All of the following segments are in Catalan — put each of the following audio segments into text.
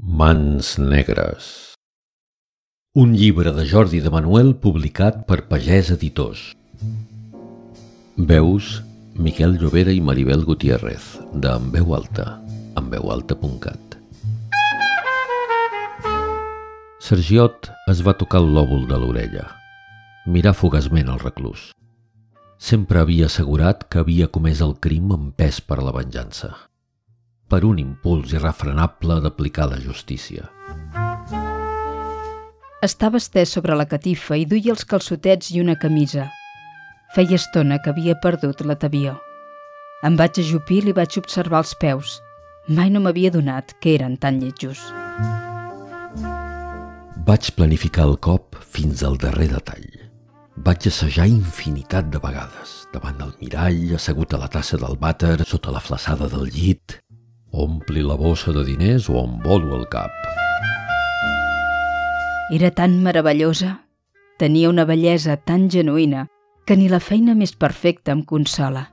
Mans negres Un llibre de Jordi de Manuel publicat per Pagès Editors Veus Miquel Llobera i Maribel Gutiérrez de En veu alta enveualta.cat Sergiot es va tocar el lòbul de l'orella. Mirà fugaçment el reclús. Sempre havia assegurat que havia comès el crim empès per la venjança per un impuls irrefrenable d'aplicar la justícia. Estava estès sobre la catifa i duia els calçotets i una camisa. Feia estona que havia perdut l'atavió. Em vaig ajupir i li vaig observar els peus. Mai no m'havia donat que eren tan lletjos. Vaig planificar el cop fins al darrer detall. Vaig assajar infinitat de vegades, davant del mirall, assegut a la tassa del vàter, sota la flaçada del llit, Ompli la bossa de diners o embolo el cap. Era tan meravellosa, tenia una bellesa tan genuïna, que ni la feina més perfecta em consola.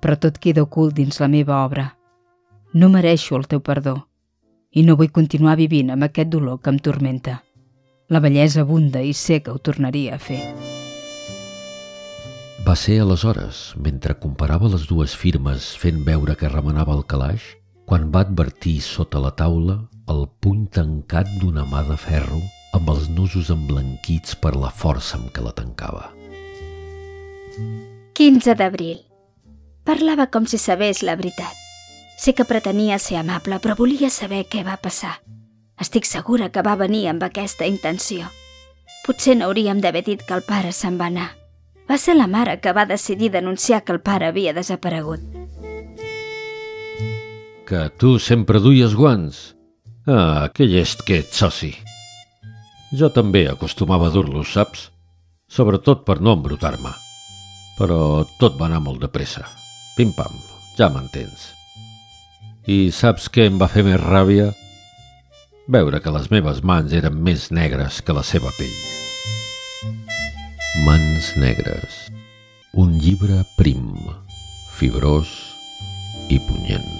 Però tot queda ocult dins la meva obra. No mereixo el teu perdó i no vull continuar vivint amb aquest dolor que em tormenta. La bellesa abunda i sé que ho tornaria a fer. Va ser aleshores, mentre comparava les dues firmes fent veure que remenava el calaix, quan va advertir sota la taula el puny tancat d'una mà de ferro amb els nusos emblanquits per la força amb què la tancava. 15 d'abril. Parlava com si sabés la veritat. Sé que pretenia ser amable, però volia saber què va passar. Estic segura que va venir amb aquesta intenció. Potser no hauríem d'haver dit que el pare se'n va anar. Va ser la mare que va decidir denunciar que el pare havia desaparegut. Que tu sempre duies guants? Ah, que llest que ets, soci. Jo també acostumava a dur-los, saps? Sobretot per no embrutar-me. Però tot va anar molt de pressa. Pim-pam, ja m'entens. I saps què em va fer més ràbia? Veure que les meves mans eren més negres que la seva pell. Mans negres. Un llibre prim, fibrós i punyent.